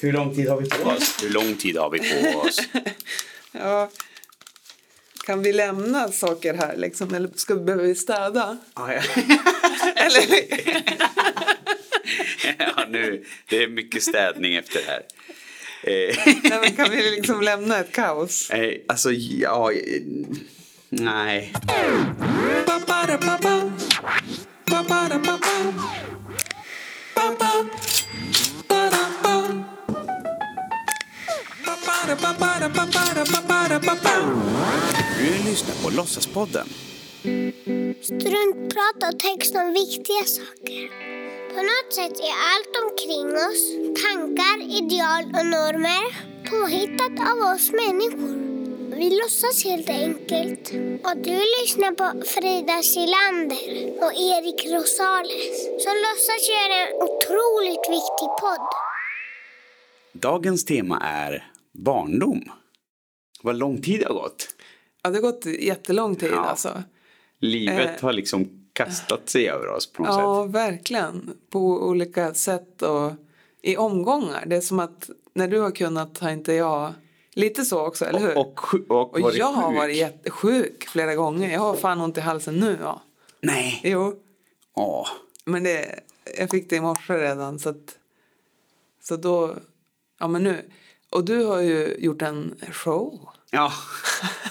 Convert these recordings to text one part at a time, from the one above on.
Hur lång tid har vi på oss? Hur lång tid har vi på oss? Ja. Kan vi lämna saker här liksom? Eller ska vi, behöver vi städa? Ja, ja. Eller? ja, nu, det är mycket städning efter det här. Eh, Nej, men kan vi liksom lämna ett kaos? eh, alltså, ja... Nej. Du lyssnar på Låtsaspodden. Struntprat och text om viktiga saker. På något sätt är allt omkring oss, tankar, ideal och normer, påhittat av oss människor. Vi låtsas helt enkelt. Och du lyssnar på Frida Silander och Erik Rosales som låtsas göra en otroligt viktig podd. Dagens tema är barndom. Vad lång tid det har gått. Ja, det har gått jättelång tid Ja. alltså. Livet Eh. har liksom kastat sig över oss på något Ja, sätt. verkligen. På olika sätt och i omgångar. Det är som att när du har kunnat har inte jag. Lite så också, eller hur? Och, och, och, Och jag har sjuk. varit jättesjuk flera gånger. Jag har fan ont i halsen nu. Ja. Nej. Jo, Åh. men det, jag fick det i morse redan. Så, att, så då, ja men nu. Och du har ju gjort en show. Ja.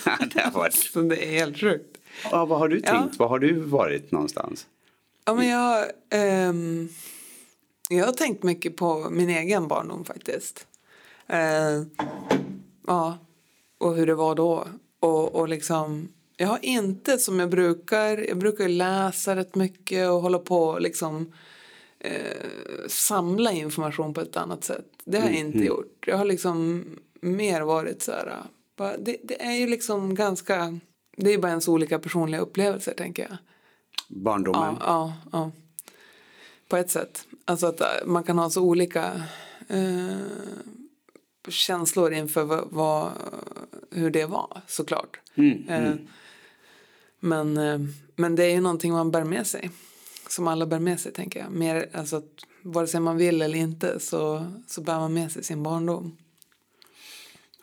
det har varit. Så det är helt sjukt. Ja, vad har du Ja. tänkt? Var har du varit någonstans? Ja men jag, ehm, jag har tänkt mycket på min egen barndom faktiskt. Eh, ja, och hur det var då. Och, och liksom, jag har inte som jag brukar, jag brukar läsa rätt mycket och hålla på liksom eh, samla information på ett annat sätt. Det har jag inte gjort. Jag har liksom mer varit så här, bara, det, det är ju liksom ganska, det är bara ens olika personliga upplevelser tänker jag. Barndomen? Ja, ja, ja. På ett sätt. Alltså att äh, man kan ha så olika eh, känslor inför vad, vad, hur det var såklart. Mm, Eh, men, eh, men det är ju någonting man bär med sig. Som alla bär med sig tänker jag. Mer, alltså att, vare sig man vill eller inte så, så bär man med sig sin barndom.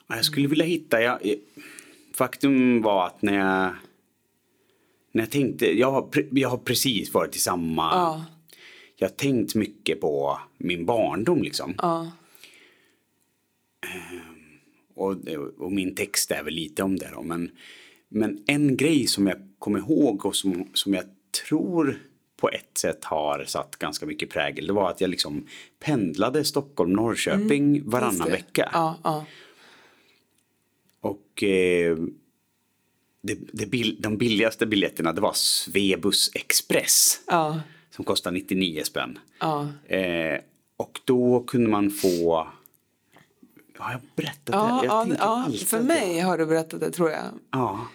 Ja, Jag skulle vilja hitta... Jag, faktum var att när jag... När jag tänkte... Jag har, jag har precis varit i samma... Ja, Jag har tänkt mycket på min barndom liksom. ja, Och, och min text är väl lite om det då. Men, men en grej som jag kommer ihåg och som, som jag tror på ett sätt har satt ganska mycket prägel. Det var att jag liksom pendlade Stockholm-Norrköping varannan Mm, det. vecka. Ja, ja, Och eh, det, det de billigaste biljetterna det var Svebus Express. ja, Som kostar 99 spänn. Eh, och då kunde man få... Har jag berättat det? Ja, Jag ja, ja, för mig har du berättat det tror jag. Ja.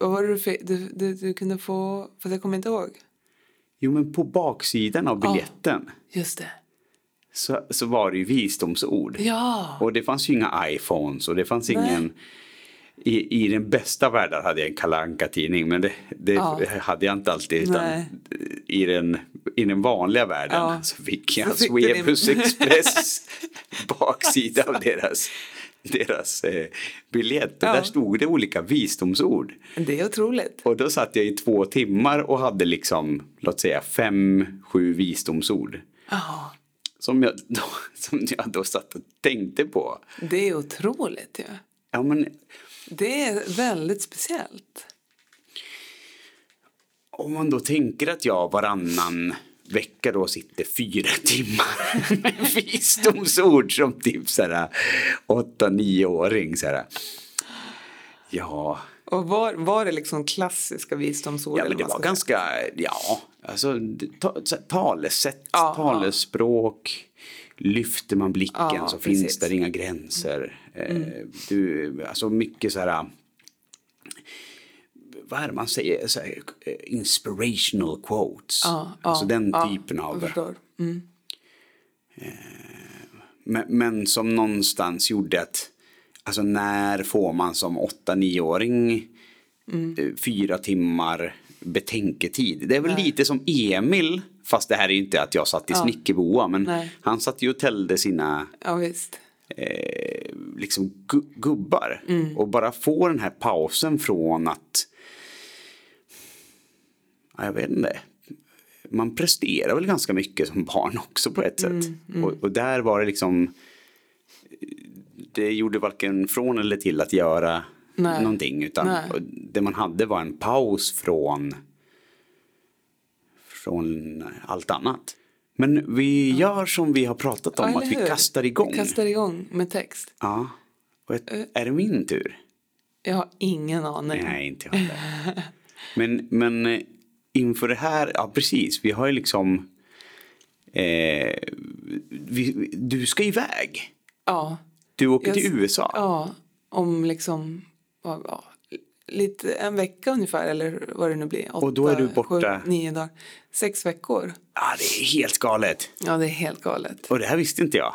Vad var det du, du, du, du kunde få, för jag kommer inte ihåg. Jo, men på baksidan av biljetten Just det. så, så var det ju visdomsord. Ja, Och det fanns ju inga iPhones och det fanns Nej. ingen... I, I den bästa världen hade jag en Kalle tidning men det, det Ja. hade jag inte alltid. Utan Nej. i, den, I den vanliga världen Ja. så fick jag Swebus Express baksida av deras, deras eh, biljett. Och Ja. där stod det olika visdomsord. det är otroligt. Och då satt jag i två timmar och hade liksom, låt säga fem, sju visdomsord. Ja, Som jag då, som jag då satt och tänkte på. det är otroligt ju. Ja, men Det är väldigt speciellt. om man då tänker att jag varannan vecka då sitter fyra timmar med visdomsord som typ så här åtta, nioåring så här. Ja, Och var, var det liksom klassiska visdomsord? ja men det var ska ganska, ja, alltså ta, talesätt, Ja, talespråk. Lyfter man blicken Ja, så precis. Mm. finns där inga gränser. Eh, du, alltså mycket så här vad är det man säger, så här, eh, inspirational quotes. Ja, alltså ja, den typen av. Mm. Men, men som någonstans gjorde att, alltså när får man som 8-9-åring Mm. eh, fyra timmar betänketid? Det är väl lite som Emil, fast det här är ju inte att jag satt i Ja. snickerboa, men Nej. han satt ju och tällde sina Ja, visst. eh, liksom gu- gubbar. Och bara få den här pausen från att, jag vet inte, man presterar väl ganska mycket som barn också på ett sätt. Och, och där var det liksom, det gjorde varken från eller till att göra Nej. någonting. Utan Nej. det man hade var en paus från, från allt annat. Men vi gör som vi har pratat om, Ja, att vi hur? kastar igång. Vi kastar igång med text. Ja. Och ett, är det min tur? Jag har ingen aning. Nej, inte jag heller. Men, men eh, inför det här, ja precis, vi har ju liksom eh, vi, du ska iväg. Ja. Du åker Jag till USA. Ja, om liksom ja, lite en vecka ungefär eller vad det nu blir. Åtta, Och då är du borta- Sju, nio dagar. Sex veckor. Ja, det är helt galet. Ja, det är helt galet. Och det här visste inte jag.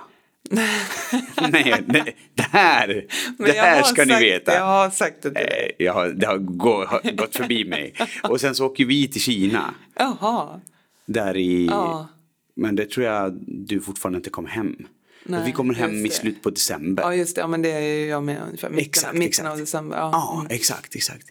Nej, det, det här, Men det här ska ni sagt, veta. Jag har sagt det till dig. Eh, Jag har, det har gå, har gått förbi mig. Och sen så åker vi till Kina. Jaha. Där i... Ja. Men det tror jag du fortfarande inte kom hem. Nej, vi kommer hem i slutet på december. Ja, just det. Ja, men det är jag med ungefär. Mitten, Exakt, mitten exakt. av december. Ja. Ja, exakt, exakt.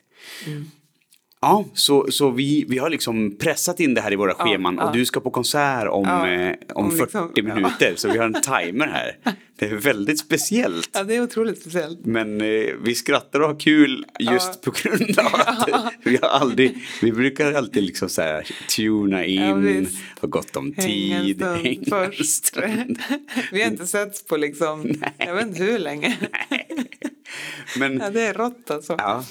Ja, så, så vi, vi har liksom pressat in det här i våra scheman och ja. du ska på konsert om, Ja, eh, om, om 40 liksom- ja. minuter. Så vi har en timer här. Det är väldigt speciellt. ja, det är otroligt speciellt. Men eh, vi skrattar och har kul just Ja. på grund av att vi har aldrig, vi brukar alltid liksom så här tuna in, Ja, ha gott om tid, hänga först. Vi har inte setts på liksom, jag vet inte hur länge. Men Ja, det är rått alltså. ja,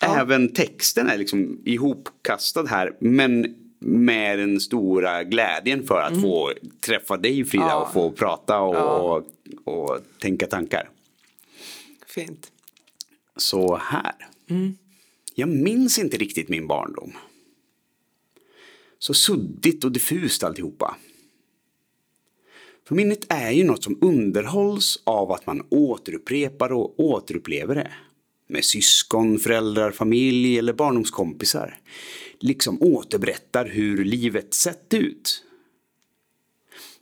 även texten är liksom ihopkastad här, men med den stora glädjen för att få träffa dig Frida Mm. Ja. och få prata och, Ja. och, och tänka tankar. Fint. Så här. Mm. Jag minns inte riktigt min barndom. Så suddigt och diffust alltihopa. För minnet är ju något som underhålls av att man återupprepar och återupplever det. Med syskon, föräldrar, familj eller barndomskompisar. Liksom återberättar hur livet sett ut.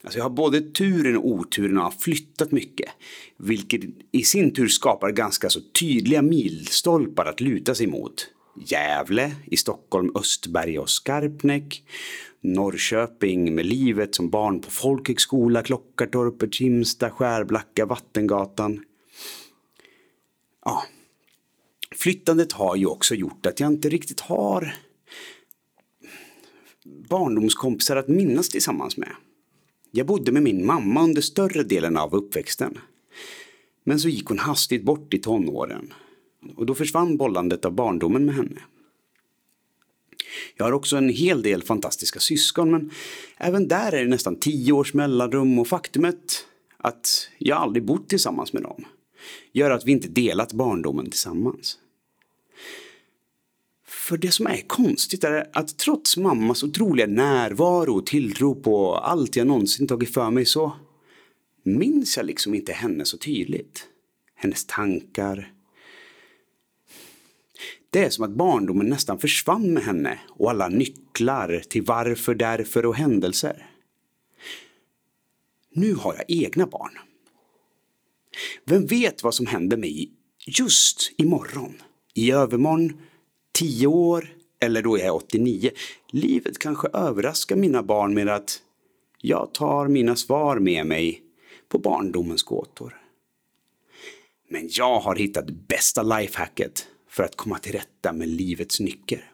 Alltså jag har både turen och oturen att ha flyttat mycket. Vilket i sin tur skapar ganska så tydliga milstolpar att luta sig mot. Gävle, i Stockholm, Östberga och Skarpnäck. Norrköping med livet som barn på folkhögskola, Klockartorpet, Kimsta, Skärblacka, Vattengatan. Ja. Flyttandet har ju också gjort att jag inte riktigt har barndomskompisar att minnas tillsammans med. Jag bodde med min mamma under större delen av uppväxten. Men så gick hon hastigt bort i tonåren. Och då försvann bollandet av barndomen med henne. Jag har också en hel del fantastiska syskon men även där är det nästan tio års mellanrum och faktumet att jag aldrig bott tillsammans med dem gör att vi inte delat barndomen tillsammans. För det som är konstigt är att trots mammas otroliga närvaro och tilltro på allt jag någonsin tagit för mig så minns jag liksom inte henne så tydligt. Hennes tankar. Det är som att barndomen nästan försvann med henne och alla nycklar till varför, därför och händelser. Nu har jag egna barn. Vem vet vad som händer mig just imorgon, i övermorgon, tio år eller då jag är 89. Livet kanske överraskar mina barn med att jag tar mina svar med mig på barndomens gåtor. Men jag har hittat bästa lifehacket för att komma till rätta med livets nycker.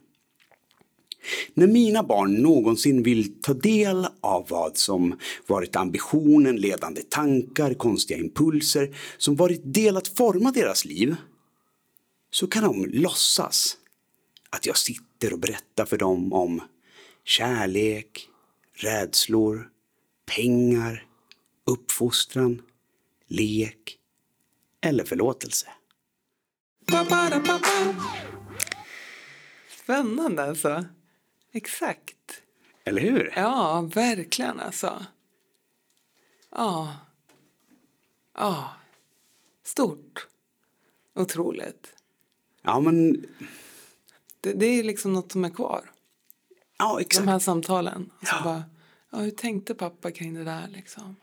När mina barn någonsin vill ta del av vad som varit ambitionen, ledande tankar, konstiga impulser som varit del att forma deras liv så kan de låtsas att jag sitter och berättar för dem om kärlek, rädslor, pengar, uppfostran, lek eller förlåtelse. Spännande alltså. Exakt. Eller hur? Ja, verkligen alltså. Ja. Ja. Stort. Otroligt. Ja, men... Det, det är liksom något som är kvar. Ja, De exakt. här samtalen. Och så Ja. bara, Ja, hur tänkte pappa kring det där liksom?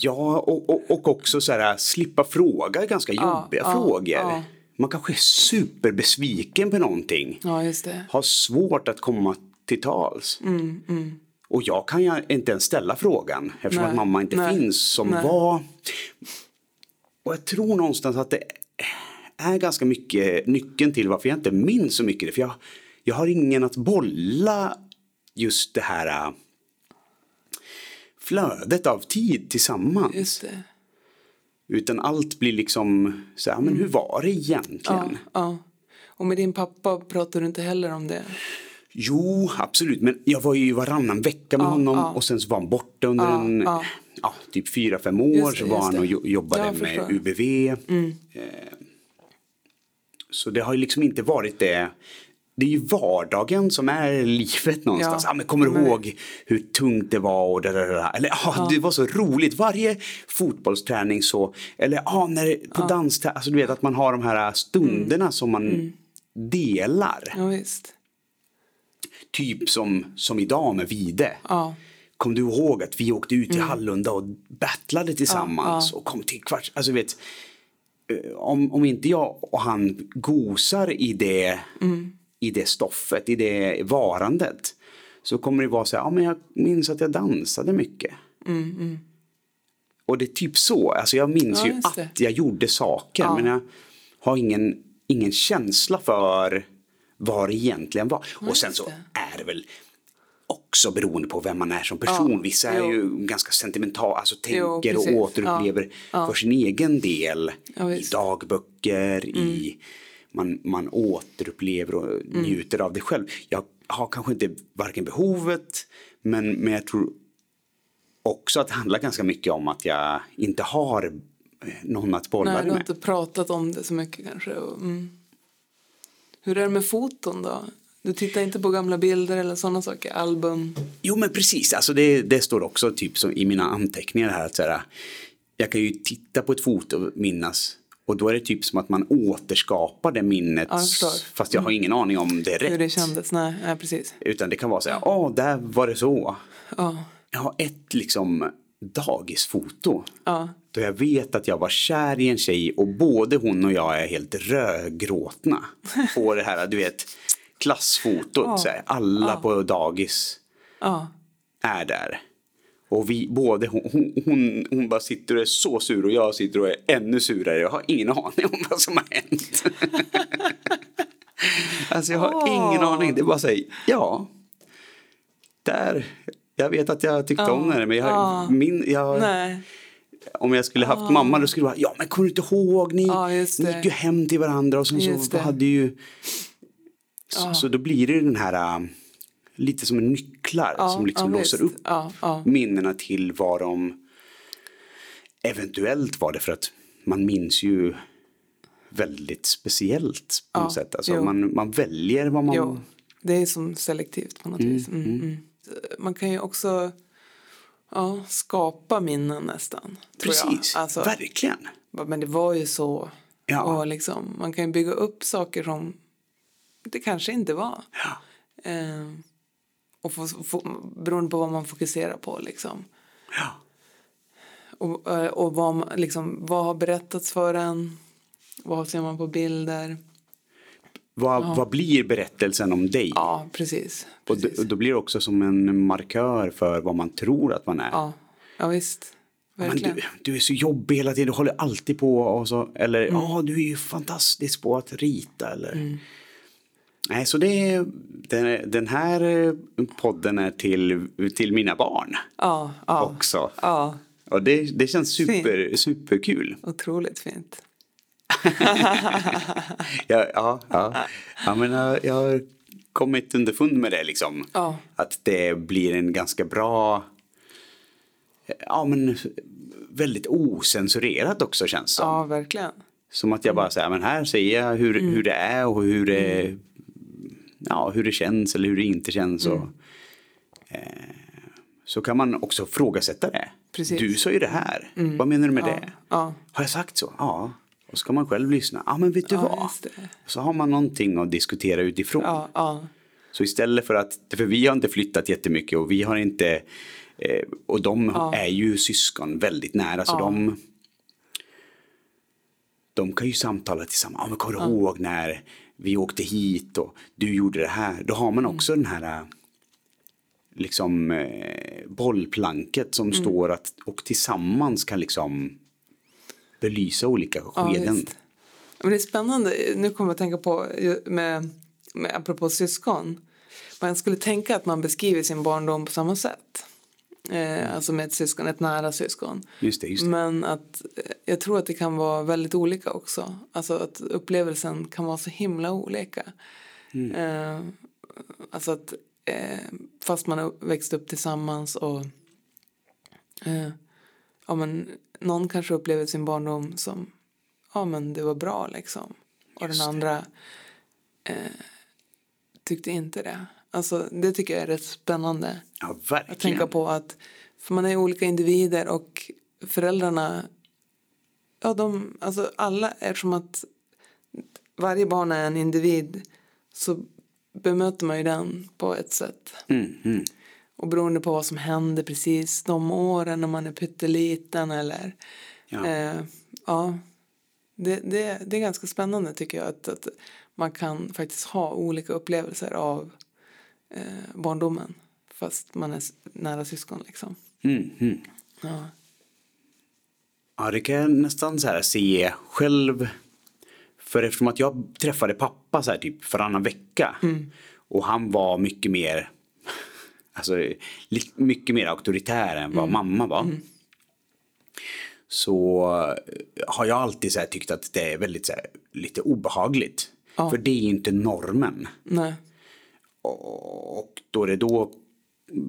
Ja, och, och, och också så här, slippa fråga ganska jobbiga ja, frågor. ja. Man kanske är superbesviken på någonting. Ja, just det. Har svårt att komma till tals. Mm, Och jag kan ju inte ens ställa frågan eftersom Nej, att mamma inte nej, finns som nej. var. Och jag tror någonstans att det är ganska mycket nyckeln till varför jag inte minns så mycket. För jag, jag har ingen att bolla just det här äh, flödet av tid tillsammans. Utan allt blir liksom så här, men hur var det egentligen? Ja, ja. Och med din pappa pratar du inte heller om det? Jo, absolut. Men jag var ju varannan vecka med Ja, honom ja. och sen så var han borta under Ja, en, ja. typ fyra, fem år. Det, så var han och jo- jobbade med förstår. Mm. UBV. Eh, så det har ju liksom inte varit det. Det är ju vardagen som är livet någonstans. Ja, Ja, men kommer du ihåg hur tungt det var? Och det, där. Eller ja, det var så roligt. Varje fotbollsträning så. Eller ja, när, på dansträning. Alltså du vet att man har de här stunderna som man Mm. delar. Ja, visst. Typ som, som idag med Vide. Ja, Kom du ihåg att vi åkte ut till Hallunda och battlade tillsammans ja. och kom till kvarts... Alltså vet, om, om inte jag och han gosar i det, i det stoffet, i det varandet så kommer det vara så här, ja men jag minns att jag dansade mycket. Och det är typ så, alltså jag minns Ja, ju att jag gjorde saker Ja. men jag har ingen, ingen känsla för vad det egentligen var. och sen så det. är det väl också beroende på vem man är som person. Ja, Vissa är jo. ju ganska sentimentala, alltså Jo, tänker och precis. återupplever Ja, för sin egen del i visst. Mm. dagböcker, i man, man återupplever och Mm. njuter av det själv. Jag har kanske inte varken behovet, men, men jag tror också att det handlar ganska mycket om att jag inte har eh, någon att bolla nej, det du har med. inte pratat om det så mycket kanske. Och, mm. Hur är det med foton då? Du tittar inte på gamla bilder eller sådana saker? Album? Jo men precis, alltså det, det står också typ som i mina anteckningar här att så här, jag kan ju titta på ett foto och minnas och då är det typ som att man återskapar det minnet Ja, jag fast jag har ingen aning om det är rätt. Hur det kändes? Nej, nej precis. Utan det kan vara så här, åh där var det så. Ja, Jag har ett liksom dagisfoto. ja, Då jag vet att jag var kär i en tjej och både hon och jag är helt rödgråtna. På det här, du vet, klassfotot. Så här, alla på dagis ja. är där. Och vi både hon, hon, hon, bara sitter och är så sur och jag sitter och är ännu surare. Jag har ingen aning om vad som har hänt. alltså jag har ingen aning. Det är bara så här, ja. Där. Jag vet att jag tyckte om henne men jag, min, jag, Nej. om jag skulle haft mamma då skulle det vara, ja men kommer du inte ihåg, ni, Ja, ni det. gick ju hem till varandra och sen så det. hade ju, så, så då blir det den här, äh, lite som nycklar som liksom låser upp minnena till vad de eventuellt var det för att man minns ju väldigt speciellt på något sätt. Alltså jo. man, man väljer vad man... Jo, det är som selektivt på något vis. Mm, mm. Man kan ju också ja, skapa minnen nästan. tror jag. Precis, Alltså, verkligen. men det var ju så. Ja. Och liksom, man kan ju bygga upp saker som det kanske inte var. Ja. Eh, och få, få, beroende på vad man fokuserar på. Liksom. Ja. Och, eh, och vad, liksom, vad har berättats för en? Vad ser man på bilder? Vad, vad blir berättelsen om dig? Ja, precis. och, precis. då, och då blir det också som en markör för vad man tror att man är. Ja, ja visst. Men Verkligen. du, du är så jobbig hela tiden, du håller alltid på och så, eller Mm. ja, du är ju fantastisk på att rita eller. Nej, så det är, den, här eh, podden är till, till mina barn Ja, ja, också. ja, Och det, det känns super, superkul. otroligt fint. Ja, ja, ja. ja men jag, har kommit underfund med det liksom. Ja. Att det blir en ganska bra, ja men väldigt osensurerat också känns det. Ja, verkligen. Som att jag bara säger, men här säger jag hur, hur det är och hur det, ja, hur det känns eller hur det inte känns. Och, eh, så kan man också frågasätta det. Precis. Du sa ju det här, vad menar du med det? Ja, Har jag sagt så? Ja. Och ska man själv lyssna, ja men vet du Ja, vad? Så har man någonting att diskutera utifrån. ja, ja. Så istället för att, för vi har inte flyttat jättemycket och vi har inte Eh, och de är ju syskon väldigt nära så de de kan ju samtala tillsammans. Ja, men kommer du ihåg när vi åkte hit och du gjorde det här? Då har man också den här eh, liksom eh, bollplanket som står att och tillsammans kan liksom belysa olika skeden. visst. Men det är spännande, nu kommer jag att tänka på med, med apropå syskon. Man skulle tänka att man beskriver sin barndom på samma sätt. Eh, alltså med ett syskon, ett nära syskon. Just det, just det. Men att eh, jag tror att det kan vara väldigt olika också. Alltså att upplevelsen kan vara så himla olika. Eh, alltså att eh, fast man har växt upp tillsammans och eh, ja, men någon kanske upplever sin barndom som ja men det var bra liksom. Och den andra eh, tyckte inte det. Alltså det tycker jag är rätt spännande. Ja, Att verkligen. tänka på att för man är olika individer och föräldrarna ja de, alltså alla eftersom att varje barn är en individ så bemöter man ju den på ett sätt. Mm, mm. Och beroende på vad som händer precis de åren när man är pytteliten eller Ja. eh, ja det, det, det är ganska spännande tycker jag att, att man kan faktiskt ha olika upplevelser av eh, barndomen fast man är nära syskon liksom. Mm, mm. Ja. Ja, det kan jag nästan så här se själv. För eftersom att jag träffade pappa så här typ varannan vecka. Och han var mycket mer, alltså mycket mer auktoritär än vad mamma var. Så eh, har jag alltid så tyckt att det är väldigt så här, lite obehagligt. Ja. För det är inte normen. Nej. Och då det då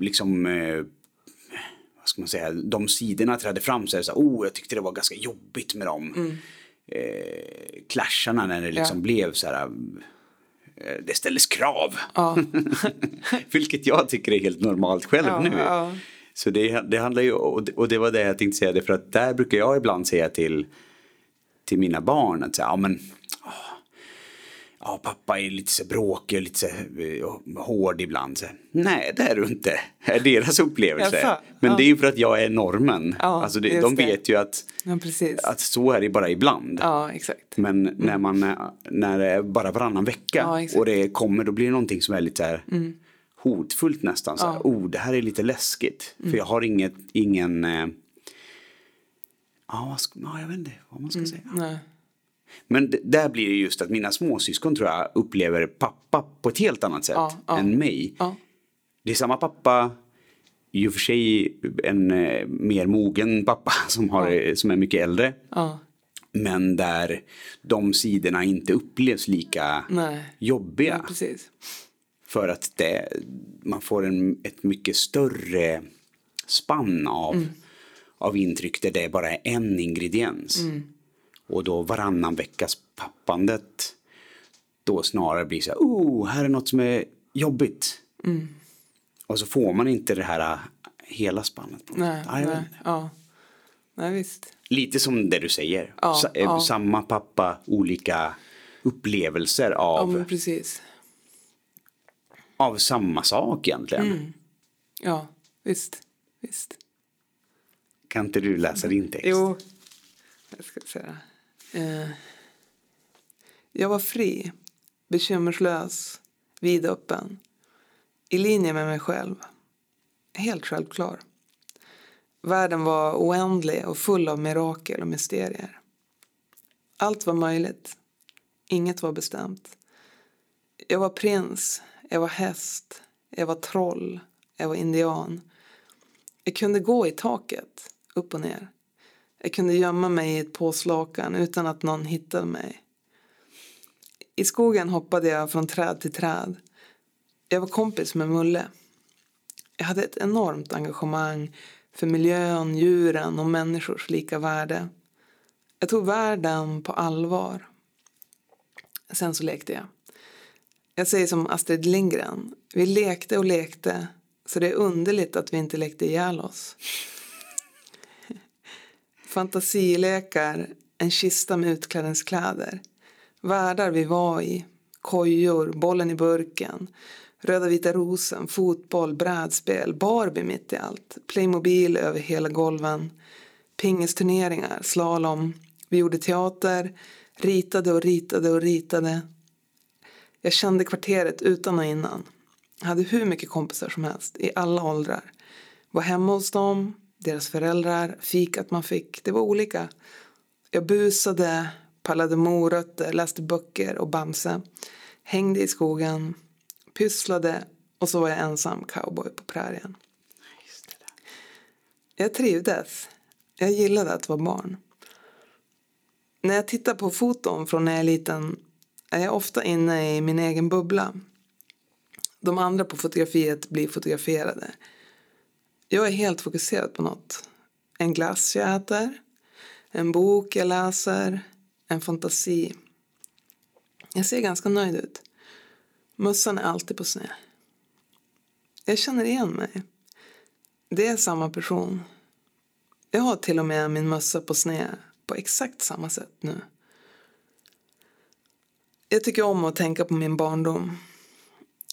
liksom eh, vad ska man säga, de sidorna trädde fram så är det så här, oh, jag tyckte det var ganska jobbigt med dem. Eh, clasharna när det liksom Ja. blev så här, eh, det ställdes krav. Ja. Vilket jag tycker är helt normalt själv Ja, nu. ja. Så det, det handlar ju, och det, och det var det jag tänkte säga, det för att där brukar jag ibland säga till, till mina barn att säga, ja men åh, ja, pappa är lite så bråkig och lite så eh, hård ibland. Så, Nej, det är du inte. Det är deras upplevelse. Men Ja. det är ju för att jag är normen. Ja, alltså det, de det. vet ju att, att så är det bara ibland. Ja, exakt. Men när man är- när det är bara varannan vecka. Mm. och det kommer då blir det någonting som är lite så här hotfullt nästan. Så här, oh, det här är lite läskigt. Mm. För jag har inget, ingen, eh, ja, ska, ja, jag vet inte vad man ska Mm. säga. Nej. Men där blir det just att mina småsyskon tror jag upplever pappa på ett helt annat sätt Ja, ja. än mig. Ja. Det är samma pappa, i och för sig en eh, mer mogen pappa som, har, eh, som är mycket äldre. Men där de sidorna inte upplevs lika Nej. jobbiga. För att det, man får en, ett mycket större spann av, Mm. av intryck där det bara är en ingrediens. Mm. Och då varannan veckas pappandet då snarare blir så här, oh, här är något som är jobbigt. Mm. Och så får man inte det här äh, hela spannet. Nej, Ja, nej. Ja. nej, visst. Lite som det du säger. Ja, Sa- eh, ja. Samma pappa, olika upplevelser Ja, av, precis. av samma sak egentligen. Mm. Ja, visst. Visst. Kan inte du läsa din text? Jo, jag ska säga. Eh, jag var fri, bekymmerslös, vidöppen. I linje med mig själv. Helt självklar. Världen var oändlig och full av mirakel och mysterier. Allt var möjligt. Inget var bestämt. Jag var prins, jag var häst, jag var troll, jag var indian. Jag kunde gå i taket, upp och ner. Jag kunde gömma mig i ett påslakan utan att någon hittade mig. I skogen hoppade jag från träd till träd. Jag var kompis med Mulle. Jag hade ett enormt engagemang för miljön, djuren och människors lika värde. Jag tog världen på allvar. Sen så lekte jag. Jag säger som Astrid Lindgren. Vi lekte och lekte så det är underligt att vi inte lekte ihjäl oss. Fantasilekar, en kista med utklädningskläder. Världar vi var i, kojor, bollen i burken, Röda vita rosen, fotboll, brädspel, Barbie mitt i allt. Playmobil över hela golven. Pingisturneringar, slalom. Vi gjorde teater, ritade och ritade och ritade. Jag kände kvarteret utan och innan. Jag hade hur mycket kompisar som helst, i alla åldrar. Var hemma hos dem, deras föräldrar, fikat man fick. Det var olika. Jag busade, pallade morötter, läste böcker och Bamse. Hängde i skogen, pysslade och så var jag ensam cowboy på prärien. Jag trivdes. Jag gillade att vara barn. När jag tittar på foton från när jag är liten är jag ofta inne i min egen bubbla. De andra på fotografiet blir fotograferade. Jag är helt fokuserad på något. En glass jag äter, en bok jag läser, en fantasi. Jag ser ganska nöjd ut. Mössan är alltid på sned. Jag känner igen mig. Det är samma person. Jag har till och med min mössa på sned på exakt samma sätt nu. Jag tycker om att tänka på min barndom.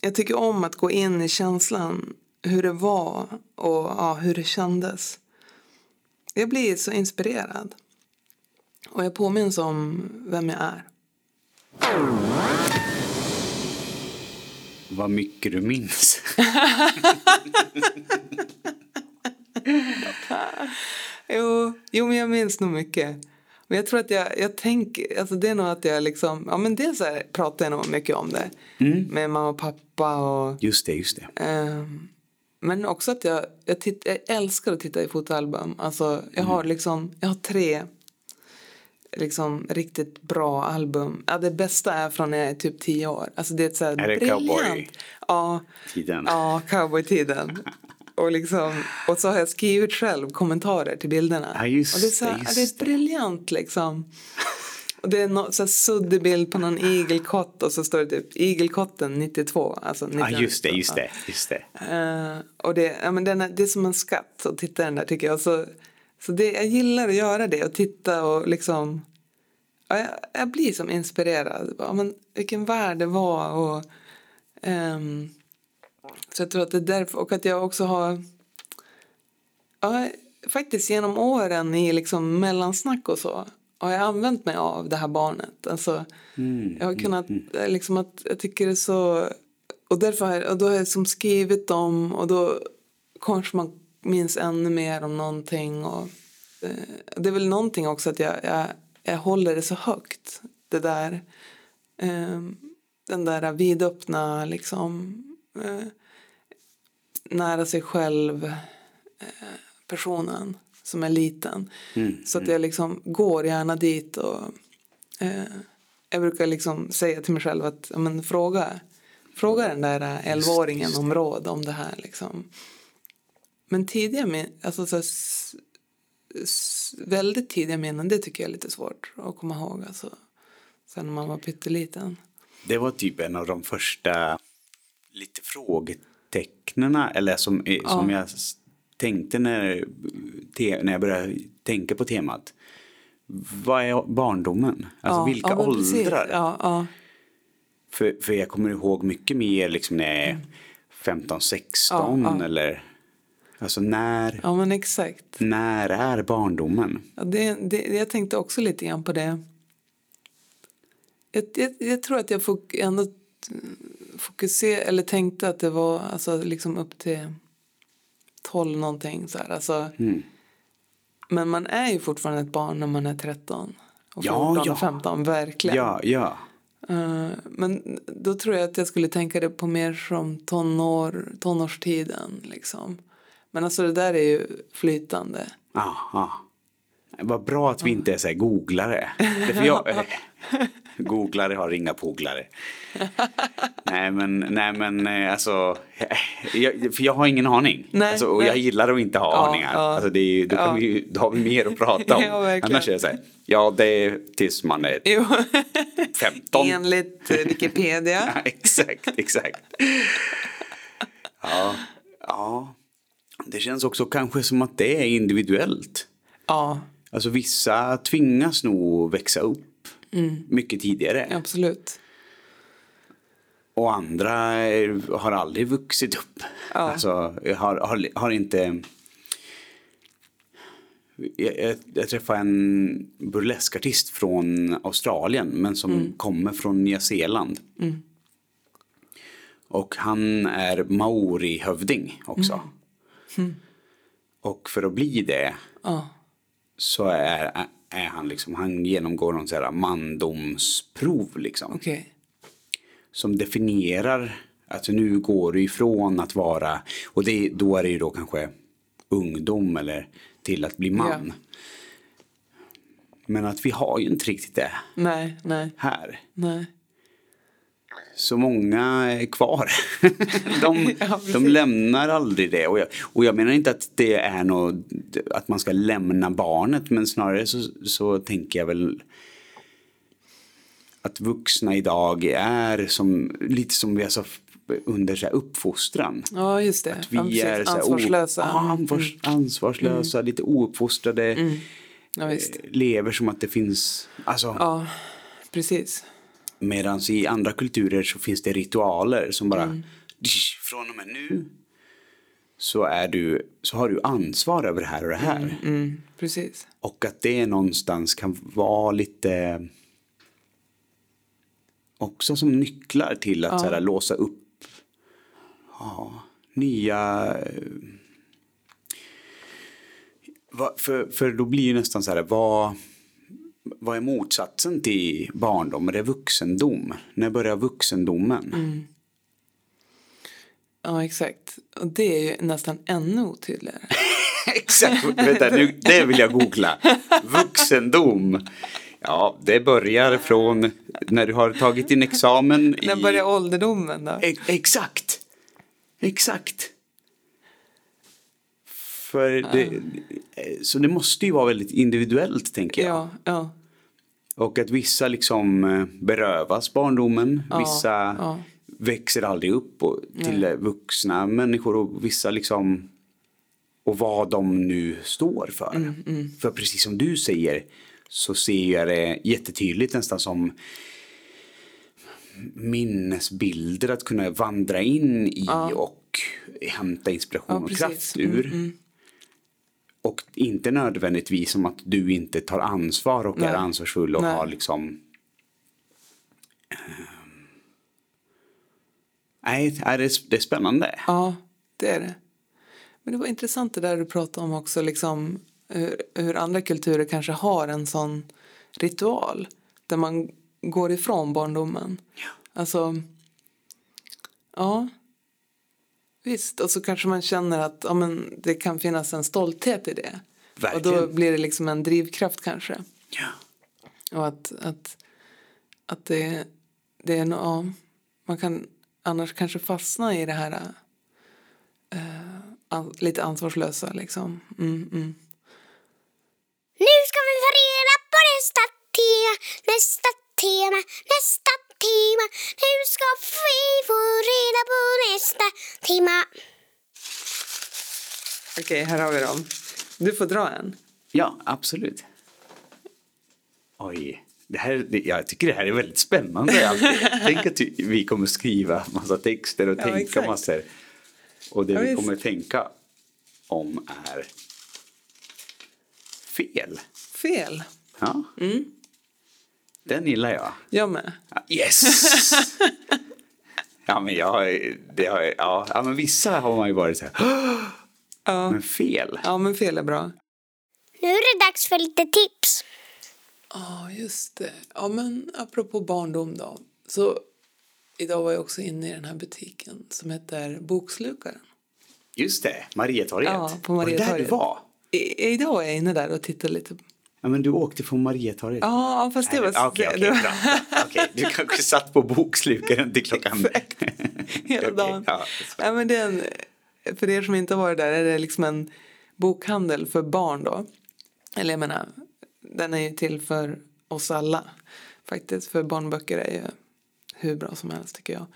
Jag tycker om att gå in i känslan hur det var och ja, hur det kändes. Jag blir så inspirerad. Och jag påminns om vem jag är. Vad mycket du minns. jo, jo, men jag minns nog mycket. Men jag tror att jag, jag tänker, alltså det är nog att jag liksom, ja men dels här pratar jag nog mycket om det. Mm. Med mamma och pappa och. Just det, just det. ehm, men också att jag, jag, titt, jag älskar att titta i fotoalbum. Alltså jag har liksom, jag har tre liksom riktigt bra album. Ja, det bästa är från när jag är typ tio år. Alltså det är ett så här Är det briljant. cowboy? Ja, Tiden. ja cowboytiden. Och, liksom, och så har jag skrivit själv kommentarer till bilderna. Ja, just och det är, så, här, ja, det är briljant liksom. Och det är någon så här suddig bild på någon igelkott och så står det typ igelkotten 92. Alltså Ja, just det, 1992. just det, just det. Eh, och det, ja, men den är, det är som en skatt att titta den där tycker jag. Så, så det, jag gillar att göra det och titta och liksom ja, jag, jag blir som inspirerad. Ja, men vilken värld det var och ehm, så jag tror att det är därför och att jag också har ja, faktiskt genom åren i liksom mellansnack och så har jag använt mig av det här barnet. Alltså, Mm, jag har kunnat, eh, liksom att jag tycker det är så, och därför har jag, och då har jag som skrivit dem och då kanske man minns ännu mer om någonting och eh, det är väl någonting också att jag, jag, jag håller det så högt, det där, eh, den där vidöppna liksom, eh, nära sig själv eh, personen som är liten. Mm, Så att jag liksom går gärna dit och eh, jag brukar liksom säga till mig själv att ja, men, fråga, fråga den där 11-åringen om råd om det här. Liksom. Men tidiga min, alltså så här, väldigt tidiga minnen, det tycker jag är lite svårt att komma ihåg. Alltså, sen när man var pytteliten. Det var typ en av de första lite frågetecknena eller som, eh, som jag s- tänkte när, när jag började tänka på temat. Vad är barndomen? Alltså Ja, vilka ja, åldrar? Ja. För, för jag kommer ihåg mycket mer liksom när jag är 15-16 Mm. Ja, ja. eller alltså när, ja, men exakt. när är barndomen? Ja, det, det, jag tänkte också lite grann på det. Jag, jag, jag tror att jag fok, ändå fokuserade, eller tänkte att det var alltså, liksom upp till 12 någonting. Så här. Alltså, Mm. Men man är ju fortfarande ett barn när man är 13 och Ja, 14 ja. och 15, verkligen. Ja, ja. Eh, men då tror jag att jag skulle tänka det på mer som tonår, tonårstiden. Liksom. Men alltså det där är ju flytande. Ja, ja. Vad bra att vi inte är så här googlare. För jag, googlare har inga polare. nej men, nej men eh, alltså, jag, för jag har ingen aning. Nej, alltså, och jag nej. gillar att inte ha Ja, aningar. ja. Alltså, det är, då, Ja. vi, då har vi mer att prata om. Ja. Annars är det så här, ja det är tills man är Jo. 15. Enligt eh, Wikipedia. Ja, exakt, exakt. Ja, ja. Det känns också kanske som att det är individuellt. Ja, Alltså vissa tvingas nog växa upp mycket tidigare. absolut. och andra har aldrig vuxit upp. Ja. Alltså, har, har, har inte... Jag, jag, jag träffade en burleskartist från Australien men som kommer från Nya Zeeland. Och han är maori-hövding också. Och för att bli det Ja. så är, är han liksom, han genomgår någon här mandomsprov liksom. Okej. Som definierar, alltså nu går du ifrån att vara, och det, då är det ju då kanske ungdom eller till att bli man. Men att vi har ju inte riktigt det Nej, nej, här. nej. Så många är kvar. de, Ja, de lämnar aldrig det. Och jag, och jag menar inte att det är något, att man ska lämna barnet. Men snarare så, så tänker jag väl att vuxna idag är som, lite som vi alltså under så här uppfostran. Ja, just det. Vi ja, är så här, Ansvarslösa. O, ansvars, ansvarslösa, lite ouppfostrade. Ja, visst. Lever som att det finns, alltså. Ja, precis. Medan i andra kulturer så finns det ritualer som bara Mm. "Dish, från och med nu så, är du, så har du ansvar över det här och det här. Mm, precis. Och att det någonstans kan vara lite också som nycklar till att så här, låsa upp ja, nya eh, för, för då blir ju nästan så här, vad, vad är motsatsen till barndom? Är det vuxendom? När börjar vuxendomen? Mm. Ja, exakt. Och det är ju nästan ännu otydligare. Exakt, vänta, nu, det vill jag googla. Vuxendom. Ja, det börjar från när du har tagit din examen i... När börjar ålderdomen då? E- Exakt. Exakt. För det, så det måste ju vara väldigt individuellt tänker jag. Ja, ja, Och att vissa liksom eh, berövas barndomen. Ja, vissa ja. växer aldrig upp och, till eh, vuxna människor. Och vissa liksom och vad de nu står för. Mm, För precis som du säger så ser jag det jättetydligt nästan som minnesbilder att kunna vandra in i och hämta inspiration Ja, och kraft ur. Och inte nödvändigtvis som att du inte tar ansvar och är Nej. ansvarsfull och Nej. har liksom ehm, Nej, det är, det är spännande. ja, det är det. Men det var intressant det där du pratade om också, liksom hur, hur andra kulturer kanske har en sån ritual där man går ifrån barndomen. Alltså, ja, visst. Och så kanske man känner att ja, men det kan finnas en stolthet i det. Och Verkligen. då blir det liksom en drivkraft kanske. Ja. Och att, att, att det, det är no, ja, man kan annars kanske fastna i det här an, lite ansvarslösa liksom. Mm, mm. Nu ska vi ta reda på nästa tema, nästa tema, nästa tema. Nu ska vi få reda på nästa tema. Okej, här har vi dem. Du får dra en. Ja, absolut. Oj, det här, det, jag tycker det här är väldigt spännande. alltid. Tänk att vi- vi kommer skriva massa texter och Ja, tänka exakt. massor. Och det Ja, vi visst. kommer tänka om är fel. Fel. Ja. Mm. Den gillar jag. Jag med. Yes! ja, men jag, det har, ja, ja, men vissa har man ju varit så här. Ja. Men fel. ja, men fel är bra. Nu är det dags för lite tips. Ja, just det. Ja, men apropå barndom då. Så idag var jag också inne i den här butiken som heter Bokslukaren. Just det, Mariatorget. Ja, på Var det där du Mariatorget. var? I, idag är jag inne där och tittar lite. Ja, men du åkte från Mariatorget. Ja, fast det var... Okej, var- bra. Okej, du kanske satt på bokslukaren till klockan... Hela dagen. ja. Ja, men det är en, för er som inte har varit där är det liksom en bokhandel för barn då. Eller jag menar, den är ju till för oss alla faktiskt. För barnböcker är ju hur bra som helst tycker jag.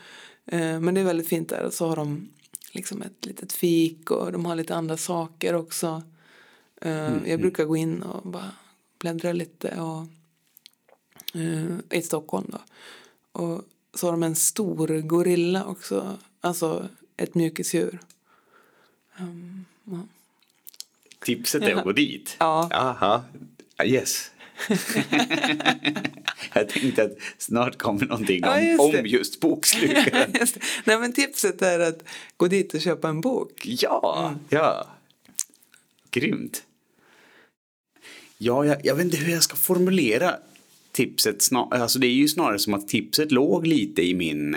Eh, Men det är väldigt fint där och så har de liksom ett litet fik och de har lite andra saker också. Eh, Jag brukar gå in och bara bläddra lite och eh, i Stockholm då. Och så har de en stor gorilla också. Alltså ett mjukisdjur. Tipset är att gå dit? Ja. Jaha, yes. jag tänkte att snart kommer någonting Ja, om just om just bokslukaren. Just. Nej men tipset är att gå dit och köpa en bok. Ja, ja. Grymt. Ja, jag, jag vet inte hur jag ska formulera tipset. Snar, alltså det är ju snarare som att tipset låg lite i min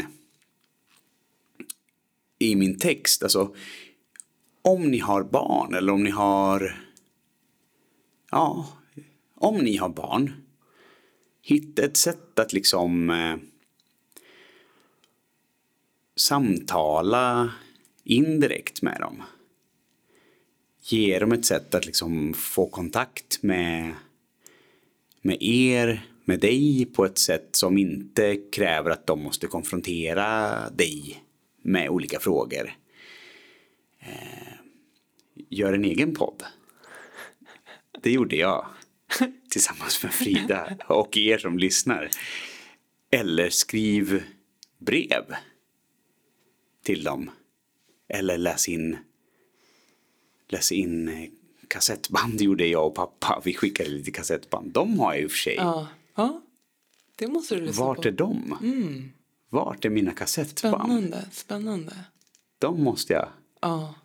i min text. Alltså, om ni har barn eller om ni har ja, om ni har barn hitta ett sätt att liksom eh, samtala indirekt med dem. Ge dem ett sätt att liksom få kontakt med, med er, med dig på ett sätt som inte kräver att de måste konfrontera dig med olika frågor. Eh, gör en egen podd. Det gjorde jag tillsammans med Frida och er som lyssnar. Eller skriv brev till dem. Eller läs in, läs in eh, kassettband gjorde jag och pappa. Vi skickade lite kassettband. De har jag i och för sig. Ja. ja. Det måste du lyssna Vart på. är de? Vart är mina kassettband? Spännande. Spännande. De måste jag. Ja.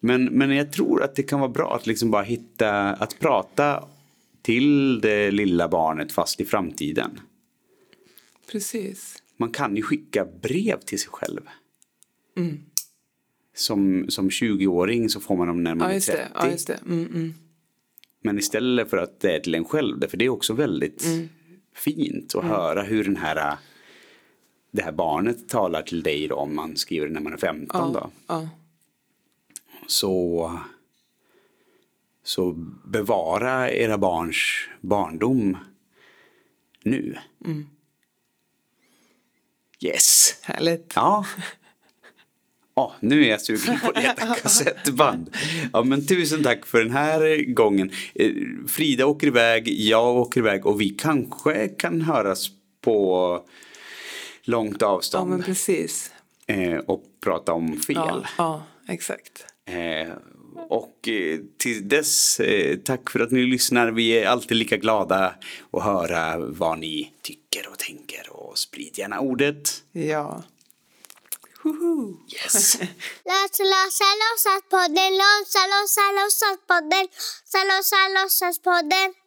Men, men jag tror att det kan vara bra att liksom bara hitta, att prata till det lilla barnet fast i framtiden. Precis. Man kan ju skicka brev till sig själv. Mm. Som, som 20-åring så får man dem när man Ja är just 30. det. Ja. Mm, mm. Men istället för att det är till en själv, för det är också väldigt Mm. fint att höra hur den här, det här barnet talar till dig då, om man skriver när man är 15 då. Ja. Så, så bevara era barns barndom nu. Mm. Yes. Härligt. Ja. Ja, nu är jag sugen på att leta kassettband. Ja, men tusen tack för den här gången. Eh, Frida åker iväg, jag åker iväg och vi kanske kan höras på långt Ja avstånd men precis. eh, och prata om fel. Ja, ja exakt. Eh, och till dess, tack för att ni lyssnar. Vi är alltid lika glada att höra vad ni tycker och tänker och sprid gärna ordet. Ja. Woho! Yes! Låsa, låsa, låtsas podden, låsa, låsa, låtsas podden, låsa, låsa, låtsas podden.